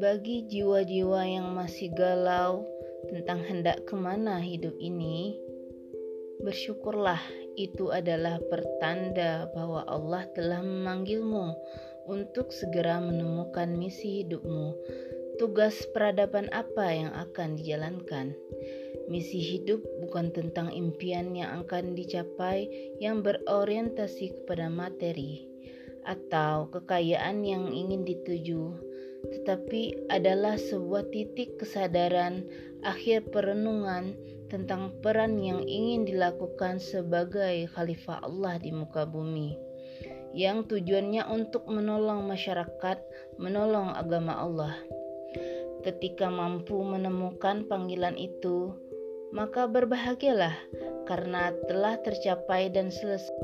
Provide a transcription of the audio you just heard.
Bagi jiwa-jiwa yang masih galau tentang hendak ke mana hidup ini, bersyukurlah itu adalah pertanda bahwa Allah telah memanggilmu untuk segera menemukan misi hidupmu. Tugas peradaban apa yang akan dijalankan? Misi hidup bukan tentang impian yang akan dicapai yang berorientasi kepada materi atau kekayaan yang ingin dituju, tetapi adalah sebuah titik kesadaran akhir perenungan tentang peran yang ingin dilakukan sebagai khalifah Allah di muka bumi yang tujuannya untuk menolong masyarakat, menolong agama Allah. Ketika mampu menemukan panggilan itu, maka berbahagialah karena telah tercapai dan selesai.